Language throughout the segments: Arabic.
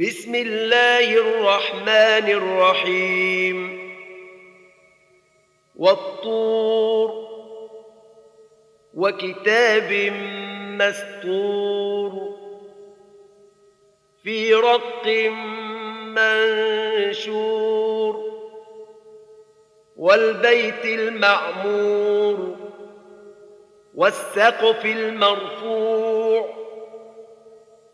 بسم الله الرحمن الرحيم. والطور وكتاب مستور في رق منشور والبيت المعمور والسقف المرفوع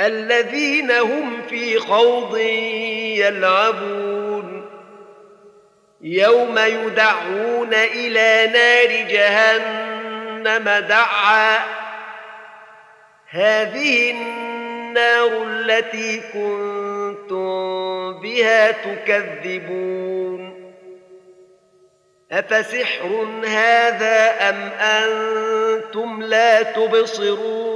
الذين هم في خوض يلعبون. يوم يدعون إلى نار جهنم دعا. هذه النار التي كنتم بها تكذبون. أفسحر هذا أم أنتم لا تبصرون؟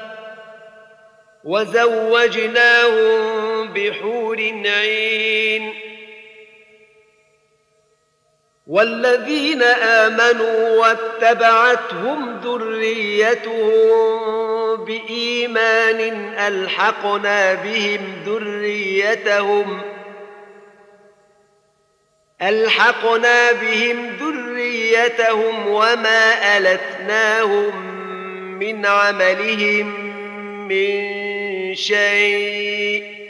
وزوجناهم بحور عين. والذين آمنوا واتبعتهم ذريتهم بإيمان ألحقنا بهم ذريتهم ألحقنا بهم ذريتهم وما ألتناهم من عملهم من شيء.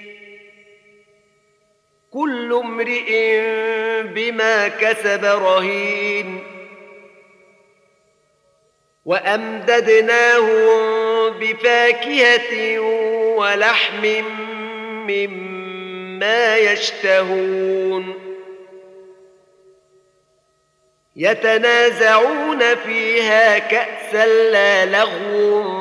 كل امرئ بما كسب رهين. وأمددناهم بفاكهة ولحم مما يشتهون. يتنازعون فيها كأسا لا لغو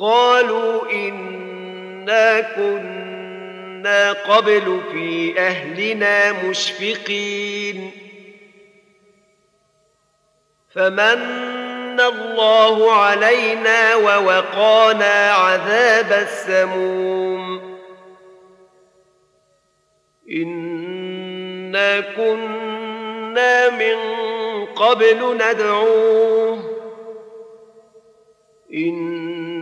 قالوا إنا كنا قبل في أهلنا مشفقين. فمن الله علينا ووقانا عذاب السموم. إنا كنا من قبل ندعوه.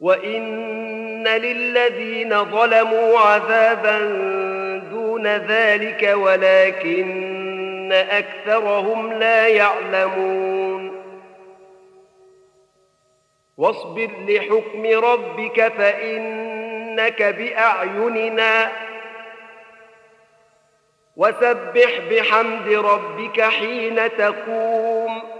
وإن للذين ظلموا عذابا دون ذلك ولكن أكثرهم لا يعلمون. واصبر لحكم ربك فإنك بأعيننا. وسبح بحمد ربك حين تقوم.